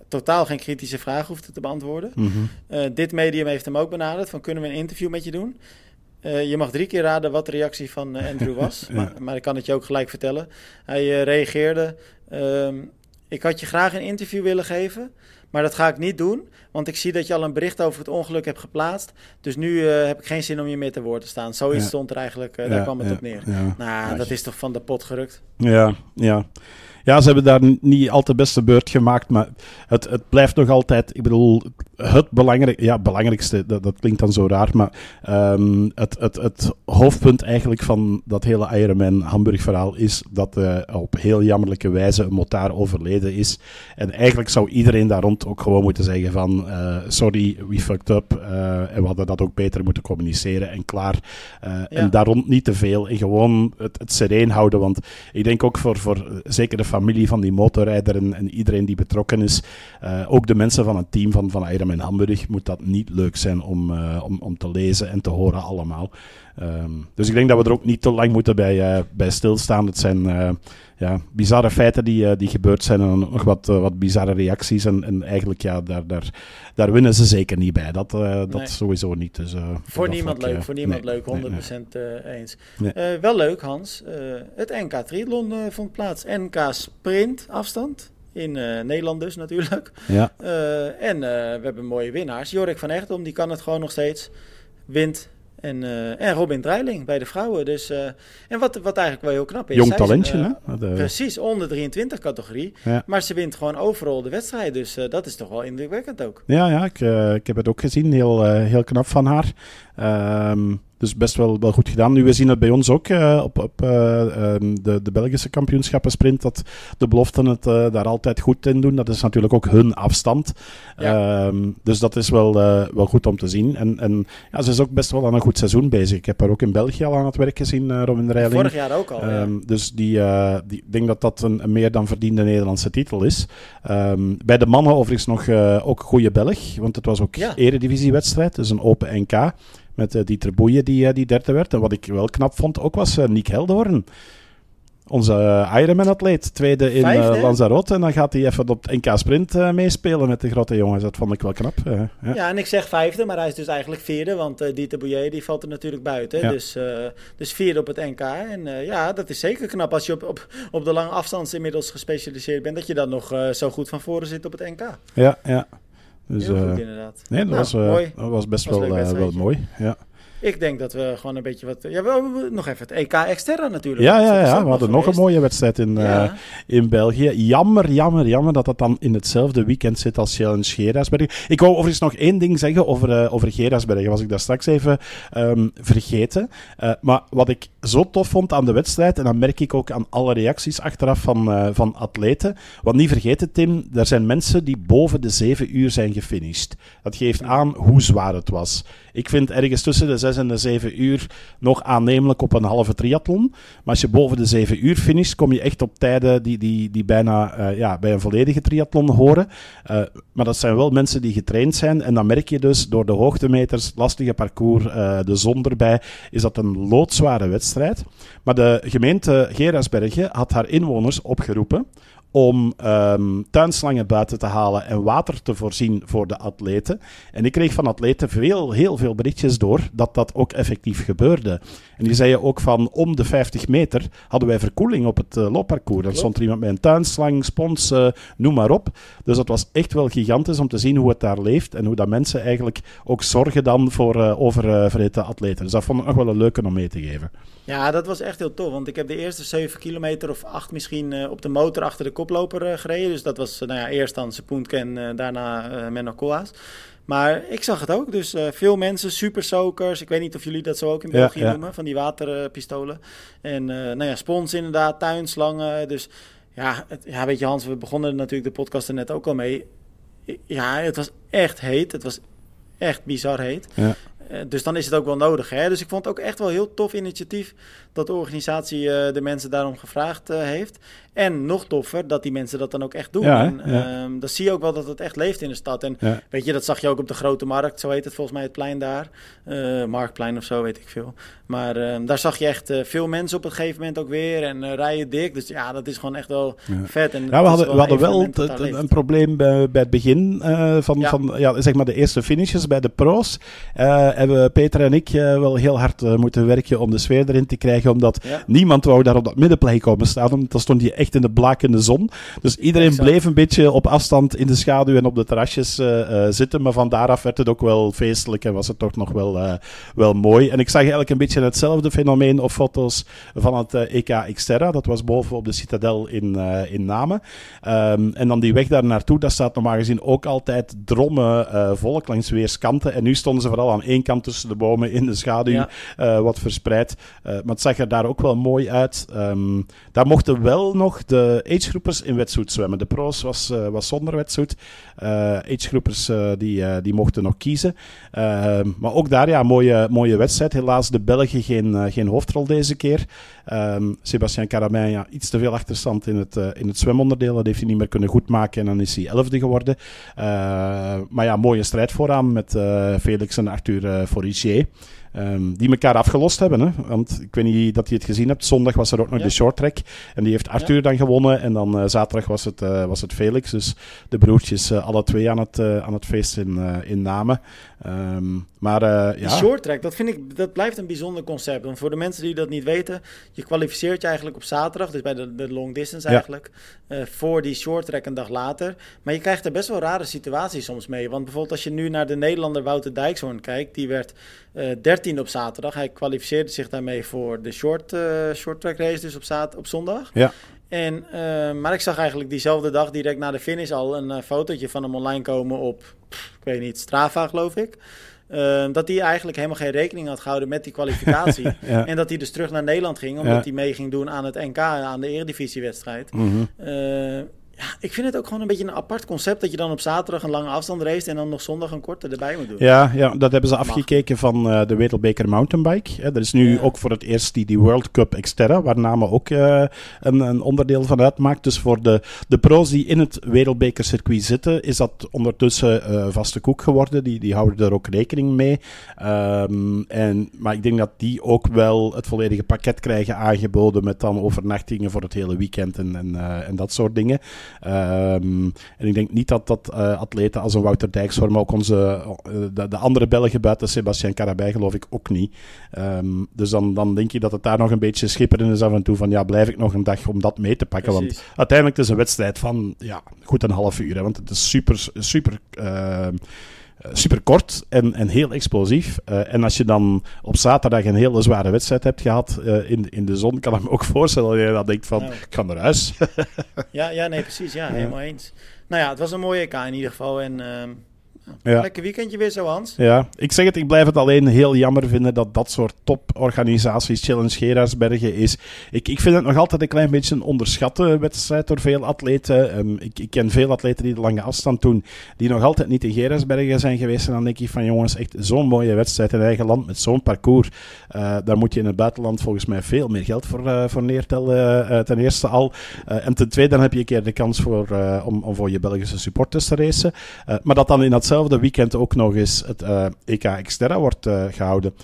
totaal geen kritische vragen hoefde te beantwoorden. Mhm. dit medium heeft hem ook benaderd van kunnen we een interview met je doen? Uh, je mag drie keer raden wat de reactie van uh, Andrew was. maar, maar, ik kan het je ook gelijk vertellen. Hij uh, reageerde: um, Ik had je graag een interview willen geven. Maar dat ga ik niet doen. Want ik zie dat je al een bericht over het ongeluk hebt geplaatst. Dus nu heb ik geen zin om je meer te woord te staan. Zoiets stond er eigenlijk. daar kwam het op neer. Nou, dat is toch van de pot gerukt. Ja, ja. Ja, ze hebben daar niet al te beste beurt gemaakt, maar het, het blijft nog altijd, ik bedoel, het belangrijk, ja, belangrijkste, dat, dat klinkt dan zo raar, maar um, het, het, het hoofdpunt eigenlijk van dat hele Ironman Hamburg verhaal is dat uh, op heel jammerlijke wijze een motaar overleden is. En eigenlijk zou iedereen daar rond ook gewoon moeten zeggen van, uh, sorry, we fucked up, uh, en we hadden dat ook beter moeten communiceren en klaar. Ja. En daar rond niet te veel en gewoon het, het sereen houden, want ik denk ook voor, voor zeker de familie van die motorrijder en, en iedereen die betrokken is, ook de mensen van het team van, van in Hamburg moet dat niet leuk zijn om, uh, om, om te lezen en te horen allemaal. Um, dus ik denk dat we er ook niet te lang moeten bij, uh, bij stilstaan. Het zijn ja, bizarre feiten die, die gebeurd zijn en nog wat, wat bizarre reacties. En, en eigenlijk, ja, daar, daar, daar winnen ze zeker niet bij. Dat, dat nee. sowieso niet. Dus, voor niemand leuk, voor niemand nee, leuk, 100% nee, eens. wel leuk, Hans. het NK Triathlon vond plaats. NK Sprint afstand. In uh, Nederland dus natuurlijk. Ja. Uh, en uh, we hebben mooie winnaars. Jorik van Echtom, die kan het gewoon nog steeds. Wint. En, en Robin Dreiling bij de vrouwen. Dus, en wat, wat eigenlijk wel heel knap is. Jong talentje, hè? Precies, onder 23 categorie. Ja. Maar ze wint gewoon overal de wedstrijd. Dus dat is toch wel indrukwekkend ook. Ja, ja ik, ik heb het ook gezien. Heel, heel knap van haar. Um, dus best wel, wel goed gedaan. Nu, we zien het bij ons ook uh, op, op uh, de, de Belgische kampioenschappen sprint, dat de beloften het uh, daar altijd goed in doen. Dat is natuurlijk ook hun afstand. Ja. Um, dus dat is wel, wel goed om te zien. En, en ja, ze is ook best wel aan een goed seizoen bezig. Ik heb haar ook in België al aan het werk gezien, Robin Reiling. Vorig jaar ook al, um, ja. Dus die, die, ik denk dat dat een, een, meer dan verdiende Nederlandse titel is. Bij de mannen overigens nog ook goede Belg, want het was ook ja. eredivisiewedstrijd, dus een open NK met uh, Dieter Boeien die, uh, die derde werd. En wat ik wel knap vond ook was uh, Nick Heldoorn. Onze Ironman-atleet, tweede in Lanzarote. En dan gaat hij even op het NK Sprint meespelen met de grote jongens. Dat vond ik wel knap. Ja. ja. en ik zeg vijfde, maar hij is dus eigenlijk vierde. Want Dieter Bouillet die valt er natuurlijk buiten. Ja. Dus, dus vierde op het NK. En ja, dat is zeker knap als je op, op, op de lange afstand inmiddels gespecialiseerd bent. Dat je dan nog zo goed van voren zit op het NK. Ja, ja. Dus, Heel goed, inderdaad. Nee, dat, nou, was, mooi. dat was best was wel, uh, wel mooi. Ja. Ik denk dat we gewoon een beetje wat... Ja, we, nog even het EK Exterra natuurlijk. Ja, ja, ja. we hadden nog een mooie wedstrijd in, ja. uh, in België. Jammer, jammer, jammer dat dat dan in hetzelfde weekend zit als Challenge Gerasbergen. Ik wou overigens nog één ding zeggen over, uh, over. Was ik daar straks even um, vergeten. Uh, maar wat ik zo tof vond aan de wedstrijd, en dan merk ik ook aan alle reacties achteraf van, van atleten. Want niet vergeten, Tim, er zijn mensen die boven de zeven uur zijn gefinished. Dat geeft aan hoe zwaar het was. Ik vind ergens tussen de 6 en de 7 uur nog aannemelijk op een halve triathlon. Maar als je boven de 7 uur finisht, kom je echt op tijden die, die, die bijna uh, ja, bij een volledige triathlon horen. Uh, maar dat zijn wel mensen die getraind zijn. En dan merk je dus door de hoogtemeters, lastige parcours, de zon erbij, is dat een loodzware wedstrijd. Maar de gemeente Gerasbergen had haar inwoners opgeroepen om um, tuinslangen buiten te halen en water te voorzien voor de atleten. En ik kreeg van atleten veel, heel veel berichtjes door dat dat ook effectief gebeurde. En die zeiden ook van om de 50 meter hadden wij verkoeling op het uh, loopparcours. Dan stond er iemand met een tuinslang, spons, uh, noem maar op. Dus dat was echt wel gigantisch om te zien hoe het daar leeft en hoe dat mensen eigenlijk ook zorgen dan voor uh, oververhitte atleten. Dus dat vond ik nog wel een leuke om mee te geven. Ja, dat was echt heel tof, want ik heb de eerste 7 kilometer of 8 misschien op de motor achter de koploper gereden. Dus dat was nou ja, eerst dan Sepoentke en daarna Menno Koolhaas. Maar ik zag het ook. Dus uh, veel mensen, super soakers. Ik weet niet of jullie dat zo ook in België ja, ja. noemen, van die waterpistolen. En uh, nou ja, spons inderdaad, tuinslangen. Dus ja, het, ja, weet je Hans, we begonnen natuurlijk de podcast er net ook al mee. Ja, het was echt heet. Het was echt bizar heet. Ja. dus dan is het ook wel nodig. Hè? Dus ik vond het ook echt wel heel tof initiatief dat de organisatie de mensen daarom gevraagd heeft. En nog toffer dat die mensen dat dan ook echt doen. Ja, en, ehm, dan zie je ook wel dat het echt leeft in de stad. En weet je, dat zag je ook op de grote markt. Zo heet het volgens mij het plein daar. Marktplein of zo, weet ik veel. Maar ehm, daar zag je echt veel mensen op een gegeven moment ook weer. En rijden dik. Dus ja, dat is gewoon echt wel vet. En ja, we hadden wel, we hadden wel een probleem bij, bij het begin van, van ja, zeg maar de eerste finishes bij de pro's. Uh, hebben Peter en ik uh, wel heel hard uh, moeten werken om de sfeer erin te krijgen. Omdat niemand wou daar op dat middenplein komen staan. Want dan stond je echt in de blakende zon. Dus iedereen exact. bleef een beetje op afstand in de schaduw en op de terrasjes zitten. Maar van daaraf werd het ook wel feestelijk en was het toch nog wel, wel mooi. En ik zag eigenlijk een beetje hetzelfde fenomeen op foto's van het EK Xterra. Dat was boven op de Citadel in, in Namen. Um, en dan die weg daar naartoe, dat staat normaal gezien ook altijd drommen volk langs weerskanten. En nu stonden ze vooral aan één kant tussen de bomen in de schaduw, ja. wat verspreid. Maar het zag er daar ook wel mooi uit. Um, daar mochten wel nog de agegroepers in wetsuit zwemmen. De pro's was, was zonder wetsuit. agegroepers die, die mochten nog kiezen. Ehm, maar ook daar, ja, mooie, mooie wedstrijd. Helaas de Belgen geen, geen hoofdrol deze keer. Um, Sebastien Carabin, ja, iets te veel achterstand in het, in het zwemonderdeel. Dat heeft hij niet meer kunnen goedmaken en dan is hij elfde geworden. maar ja, mooie strijd vooraan met uh, Felix en Arthur uh, Forigier. Um, die elkaar afgelost hebben. Hè? Want ik weet niet dat je het gezien hebt. Zondag was er ook nog ja. de short track. En die heeft Arthur ja. dan gewonnen. En dan uh, zaterdag was het, uh, was het Felix. Dus de broertjes uh, alle twee aan het, aan het feest in, in Namen. Um, maar ja. Die short track, dat, vind ik, dat blijft een bijzonder concept. Want voor de mensen die dat niet weten. Je kwalificeert je eigenlijk op zaterdag. Dus bij de, de long distance eigenlijk. Voor die short track een dag later. Maar je krijgt er best wel rare situaties soms mee. Want bijvoorbeeld als je nu naar de Nederlander Wouter Dijkshoorn kijkt. Die werd 13 op zaterdag. Hij kwalificeerde zich daarmee voor de short, uh, short track race, dus op, zaad, op zondag. Ja. En, uh, maar ik zag eigenlijk diezelfde dag direct na de finish al een fotootje van hem online komen op, pff, ik weet niet, Strava geloof ik. Uh, dat hij eigenlijk helemaal geen rekening had gehouden met die kwalificatie. ja. En dat hij dus terug naar Nederland ging, omdat ja. hij mee ging doen aan het NK, aan de Eredivisiewedstrijd. Mm -hmm. Ja, ik vind het ook gewoon een beetje een apart concept dat je dan op zaterdag een lange afstand race en dan nog zondag een korte erbij moet doen. Ja, ja dat hebben ze afgekeken van uh, de Wereldbeker Mountainbike. Er is nu ja. ook voor het eerst die, die World Cup Xterra, waar Namen ook uh, een, een, onderdeel van uitmaakt. Dus voor de, de pro's die in het Wereldbekercircuit zitten, is dat ondertussen uh, vaste koek geworden. Die, die houden er ook rekening mee. Um, en, maar ik denk dat die ook wel het volledige pakket krijgen aangeboden met dan overnachtingen voor het hele weekend en, en, en dat soort dingen. Um, en ik denk niet dat dat uh, atleten als een Wouter Dijkshoorn, maar ook onze, uh, de, de, andere Belgen buiten Sebastien Carabij geloof ik ook niet. Um, dus dan, dan denk je dat het daar nog een beetje schipperen is af en toe van ja, blijf ik nog een dag om dat mee te pakken. Precies. Want uiteindelijk is het een wedstrijd van ja, goed een half uur. Hè, want het is super, super... Uh, super kort en, en heel explosief. Uh, en als je dan op zaterdag een hele zware wedstrijd hebt gehad uh, in, in de zon, kan ik me ook voorstellen dat je dan denkt van, nou. ik ga naar huis. ja, ja, nee, precies. Ja, helemaal eens. Nou ja, het was een mooie EK in ieder geval. En uh, ja. Lekker weekendje weer zo, Hans. Ja, ik zeg het, ik blijf het alleen heel jammer vinden dat dat soort toporganisaties, Challenge Gerardsbergen, is. Ik, ik vind het nog altijd een klein beetje een onderschatte wedstrijd door veel atleten. Um, ik, ik ken veel atleten die de lange afstand doen, die nog altijd niet in Gerardsbergen zijn geweest. En dan denk ik van jongens, echt zo'n mooie wedstrijd in eigen land met zo'n parcours. Uh, daar moet je in het buitenland volgens mij veel meer geld voor, uh, voor neertellen, uh, ten eerste al. en ten tweede, dan heb je een keer de kans voor, om, om voor je Belgische supporters te racen. maar dat dan in datzelfde hetzelfde weekend ook nog eens het EK Xterra wordt uh, gehouden.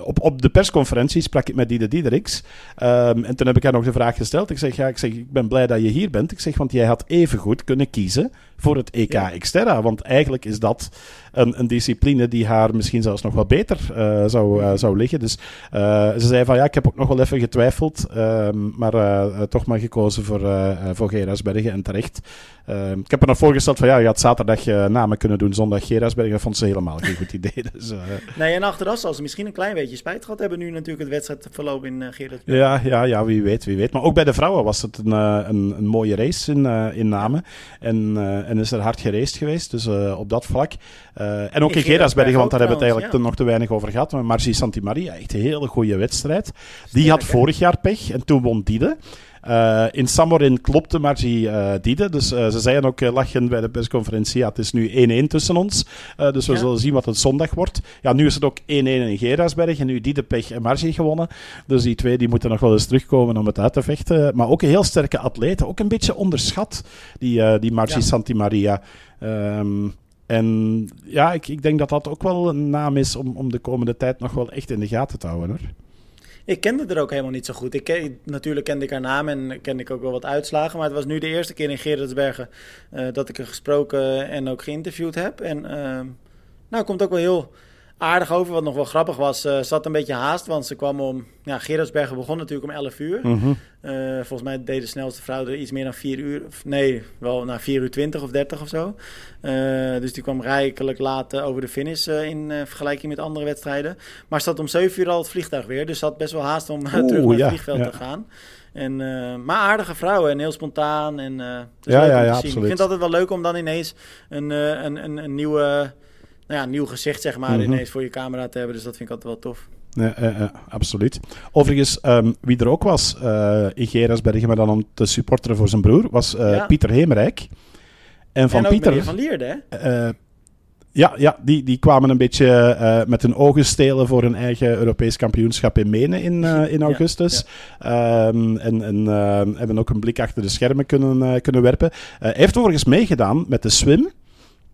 Op, op de persconferentie sprak ik met Diede Diedericks. Um, en toen heb ik haar nog de vraag gesteld. Ik zeg, ja, ik, zeg, ik ben blij dat je hier bent. Ik zeg, want jij had even goed kunnen kiezen voor het EK ja. Xterra. Want eigenlijk is dat een, een, discipline die haar misschien zelfs nog wel beter uh, zou, uh, zou liggen. Dus uh, ze zei van ja, ik heb ook nog wel even getwijfeld. Um, maar toch maar gekozen voor, voor Gerasbergen en terecht. Um, ik heb er nog voorgesteld van ja, je had zaterdag namen kunnen doen, zondag Gerasbergen. Dat vond ze helemaal geen goed idee. Dus, nee, en achteraf zal ze misschien een klein beetje spijt gehad hebben nu natuurlijk het wedstrijd verloop in uh, Gerasbergen. Ja, ja, ja, wie weet, wie weet. Maar ook bij de vrouwen was het een, een, een mooie race in, in Namen. En, en is er hard geraced geweest, dus op dat vlak. En ook in, Gerasbergen, want daar hebben we het eigenlijk ja. nog te weinig over gehad. Maar Marci Santimaria, echt een hele goede wedstrijd. Die had vorig jaar pech en toen won Diede. Uh, in Samorin klopte Margie uh, Diede. Dus uh, ze zeiden ook lachen bij de persconferentie. Ja, het is nu 1-1 tussen ons. dus we ja. zullen zien wat het zondag wordt. Ja, nu is het ook 1-1 in Gerasberg. En nu Diede, Pech en Margie gewonnen. Dus die twee die moeten nog wel eens terugkomen om het uit te vechten. Maar ook een heel sterke atleet. Ook een beetje onderschat, die, die Margie ja. Santimaria. Um, en ja, ik, ik denk dat dat ook wel een naam is om, om de komende tijd nog wel echt in de gaten te houden hoor. Ik kende er ook helemaal niet zo goed. Ik natuurlijk kende ik haar naam en kende ik ook wel wat uitslagen. Maar het was nu de eerste keer in Gerardsbergen uh, dat ik er gesproken en ook geïnterviewd heb. En uh, nou, komt ook wel heel aardig over. Wat nog wel grappig was, uh, zat een beetje haast, want ze kwam om... Ja, Gerardsbergen begon natuurlijk om 11 uur. Mm -hmm. uh, volgens mij deed de snelste vrouw er iets meer dan 4 uur... Of, nee, wel naar 4 uur 20 of 30 of zo. Uh, dus die kwam rijkelijk laat over de finish in vergelijking met andere wedstrijden. Maar zat om 7 uur al het vliegtuig weer. Dus had best wel haast om terug naar het vliegveld ja. te gaan. En, uh, maar aardige vrouwen en heel spontaan. En, uh, ja, ja, ja, absoluut. Ik vind het altijd wel leuk om dan ineens een, uh, een, een, een nieuwe nou ja, nieuw gezicht zeg maar, mm -hmm. ineens voor je camera te hebben. Dus dat vind ik altijd wel tof. Ja, uh, uh, absoluut. Overigens, um, wie er ook was uh, in Gerasbergen, maar dan om te supporteren voor zijn broer, was ja. Pieter Hemerijk. En van en Pieter. van Lierde, hè? ja, ja die, die kwamen een beetje met hun ogen stelen voor hun eigen Europees kampioenschap in Menen in, in augustus. Ja. Um, en en hebben ook een blik achter de schermen kunnen, kunnen werpen. hij heeft overigens meegedaan met de swim.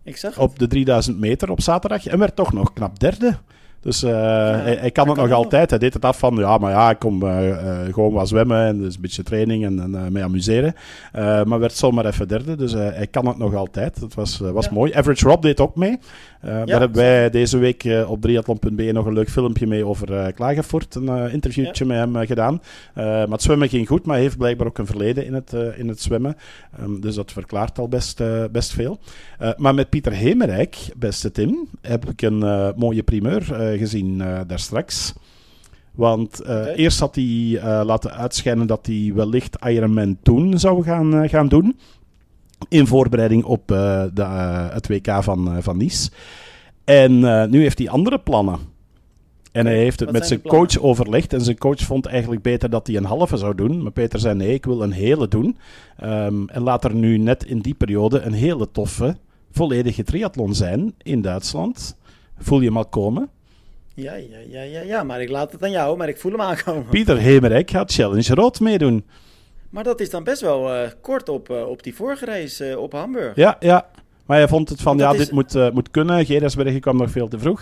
Ik zag op de 3000 meter op zaterdag en werd toch nog knap derde. Dus uh, ja, hij, hij, kan het nog altijd. Hij deed het af van, ja, maar ja, ik kom uh, uh, gewoon wat zwemmen en dus een beetje training en, en mee amuseren. maar werd zomaar even derde, dus hij kan het nog altijd. Dat was, was ja. mooi. Average Rob deed ook mee. daar hebben wij deze week op triathlon.be nog een leuk filmpje mee over Klagenvoort. Een interviewtje met hem gedaan. maar het zwemmen ging goed, maar hij heeft blijkbaar ook een verleden in het, in het zwemmen. Um, dus dat verklaart al best, best veel. maar met Pieter Hemerijk, beste Tim, heb ik een mooie primeur gezien uh, daar straks. Want uh, okay. eerst had hij uh, laten uitschijnen dat hij wellicht Ironman toen zou gaan, gaan doen. In voorbereiding op de, het WK van, van Nice. En nu heeft hij andere plannen. En hij heeft het met zijn coach overlegd. En zijn coach vond eigenlijk beter dat hij een halve zou doen. Maar Peter zei: nee, ik wil een hele doen. Um, en laat er nu net in die periode een hele toffe, volledige triathlon zijn in Duitsland. Voel je hem al komen? Ja, ja, ja, ja, ja, maar ik laat het aan jou, maar ik voel hem aankomen. Pieter Hemerijk gaat Challenge Rood meedoen. Maar dat is dan best wel uh, kort op, uh, op die vorige race uh, op Hamburg. Ja, ja. Maar hij vond het van, ja, is... dit moet, uh, moet kunnen. Geresbergen kwam nog veel te vroeg.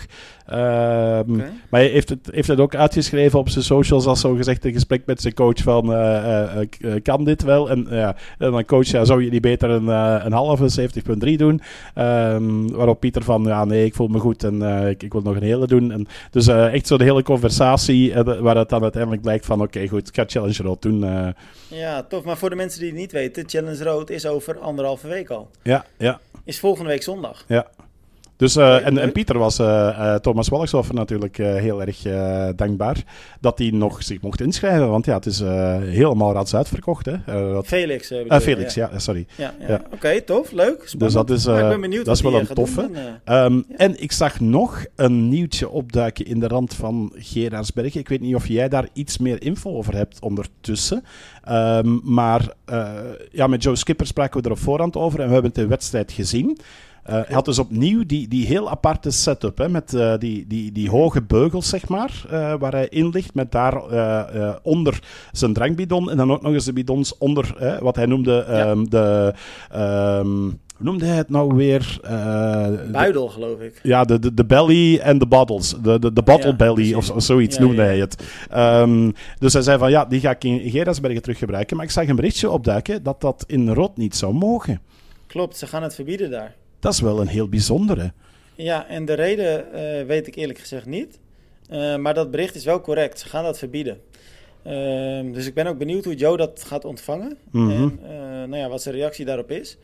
Uh, okay. Maar hij heeft het, heeft het ook uitgeschreven op zijn socials als zo gezegd een gesprek met zijn coach van, uh, kan dit wel? En, ja, en dan coach, ja, zou je niet beter een, een halve 70.3 doen? Um, waarop Pieter van, ja, nee, ik voel me goed en ik, ik, wil nog een hele doen. En dus echt zo'n hele conversatie waar het dan uiteindelijk blijkt van, oké, okay, goed, ik ga Challenge Road doen. Ja, tof. Maar voor de mensen die het niet weten, Challenge Road is over anderhalve week al. Ja, ja is volgende week zondag. Ja. Dus, uh, en, en, Pieter was uh, uh, Thomas Walkshofer natuurlijk heel erg dankbaar dat hij nog zich mocht inschrijven. Want ja, het is helemaal raads uitverkocht. Hè? Dat... Felix. Felix, ja, ja sorry. Ja, ja. Oké, okay, tof, leuk. Spannend. Dus dat is, ik ben benieuwd dat is wel een toffe. En, um, en, ik zag nog een nieuwtje opduiken in de rand van Gerardsbergen. Ik weet niet of jij daar iets meer info over hebt ondertussen. Um, maar ja, met Joe Skipper spraken we er op voorhand over en we hebben het in wedstrijd gezien. Uh, hij had dus opnieuw die, die heel aparte setup, hè, met uh, die, die, die hoge beugels, zeg maar, uh, waar hij in ligt, met daar onder zijn drankbidon en dan ook nog eens de bidons onder, wat hij noemde um, de... Um, hoe noemde hij het nou weer? Buidel, de, geloof ik. Ja, de, de, de belly en de bottles. De, de, de bottle ja, belly of, of zoiets ja, noemde hij het. Um, dus hij zei van, ja, die ga ik in Gerasbergen terug gebruiken. Maar ik zag een berichtje opduiken dat dat in Rot niet zou mogen. Klopt, ze gaan het verbieden daar. Dat is wel een heel bijzondere. Ja, en de reden uh, weet ik eerlijk gezegd niet. Uh, maar dat bericht is wel correct. Ze gaan dat verbieden. Uh, dus ik ben ook benieuwd hoe Joe dat gaat ontvangen. Mm -hmm. En nou ja, wat zijn reactie daarop is.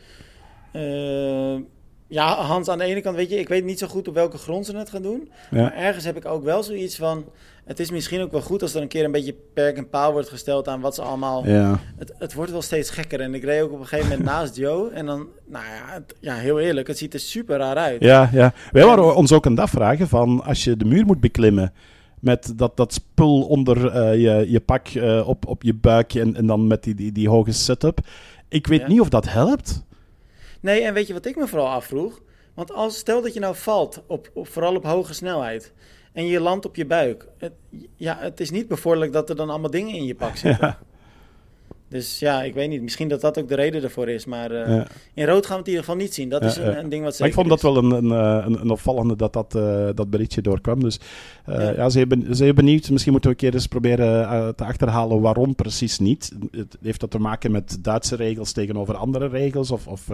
Ja, Hans, aan de ene kant weet je, ik weet niet zo goed op welke grond ze het gaan doen. Ja. Maar ergens heb ik ook wel zoiets van het is misschien ook wel goed als er een keer een beetje perk en paal wordt gesteld aan wat ze allemaal. Ja. Het, het wordt wel steeds gekker. En ik reed ook op een gegeven moment naast Joe. En dan, nou ja, het, ja, heel eerlijk, het ziet er super raar uit. Ja, ja. Wij waren ons ook een dag vragen van als je de muur moet beklimmen met dat, dat spul onder eh, je, je pak eh, op, op je buik en, en dan met die, die, die hoge setup. Ik weet Ja. niet of dat helpt. Nee, en weet je wat ik me vooral afvroeg? Want als, stel dat je nou valt, op, op, vooral op hoge snelheid, en je landt op je buik. Het, ja, het is niet bevorderlijk dat er dan allemaal dingen in je pak zitten. Ja. Dus ja, ik weet niet. Misschien dat dat ook de reden ervoor is. Maar eh, Ja. in rood gaan we het in ieder geval niet zien. Dat Ja, is een, ja. een ding wat zeker ik vond dat is. wel een, een, eh, een, een opvallende dat dat, eh, dat berichtje doorkwam. Dus eh, Ja. ja. zeer, ben, zeer benieuwd. Misschien moeten we een keer eens proberen te achterhalen waarom precies niet. Het, heeft dat te maken met Duitse regels tegenover andere regels? Of, of,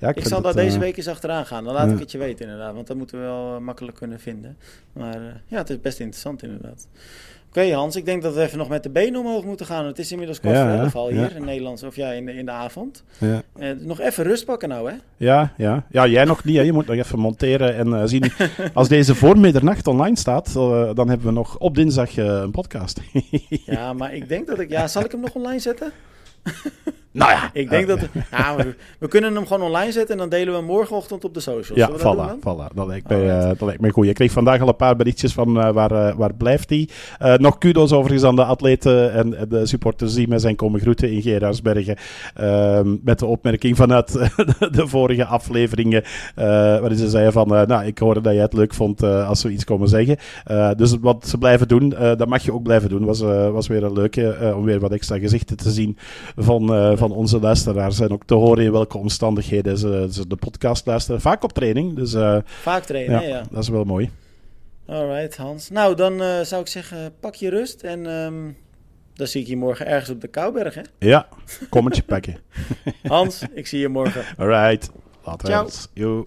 ja, Ik zal daar deze week eens achteraan gaan. Dan laat ik het je weten inderdaad. Want dat moeten we wel makkelijk kunnen vinden. Maar ja, het is best interessant inderdaad. Oké Hans, ik denk dat we even nog met de benen omhoog moeten gaan. Het is inmiddels kwart voor ja, elf al ja. hier in Nederland. Of ja, in de, in de avond. Ja. Eh, nog even rust pakken nou hè. Ja, ja. ja, jij nog niet. Hè. Je moet nog even monteren en eh, zien. Als deze voor middernacht online staat, eh, dan hebben we nog op dinsdag een podcast. Ja, maar ik denk dat ik... Ja, zal ik hem nog online zetten? nou ja. Ik denk dat... Ja, we, we kunnen hem gewoon online zetten en dan delen we hem morgenochtend op de socials. Ja, voilà, dan? voilà. Dat, lijkt mij, Alright. eh, dat lijkt mij goed. Ik kreeg vandaag al een paar berichtjes van eh, waar, eh, waar blijft hij. Nog kudos overigens aan de atleten en, en de supporters die mij zijn komen groeten in Gerardsbergen. Ehm, met de opmerking vanuit de vorige afleveringen, waarin ze zeiden van, nou, ik hoorde dat jij het leuk vond als we iets komen zeggen. Dus wat ze blijven doen, dat mag je ook blijven doen. Was, was weer een leuke, om weer wat extra gezichten te zien van, van onze luisteraars. En ook te horen in welke omstandigheden ze, ze de podcast luisteren. Vaak op training, dus eh, Vaak trainen, ja, hè, ja. dat is wel mooi. Alright, Hans. Nou, dan eh, zou ik zeggen, pak je rust. En ehm, dan zie ik je morgen ergens op de Kouberg, hè? Ja, kommetje pakken. Hans, ik zie je morgen. Alright, later. Ciao.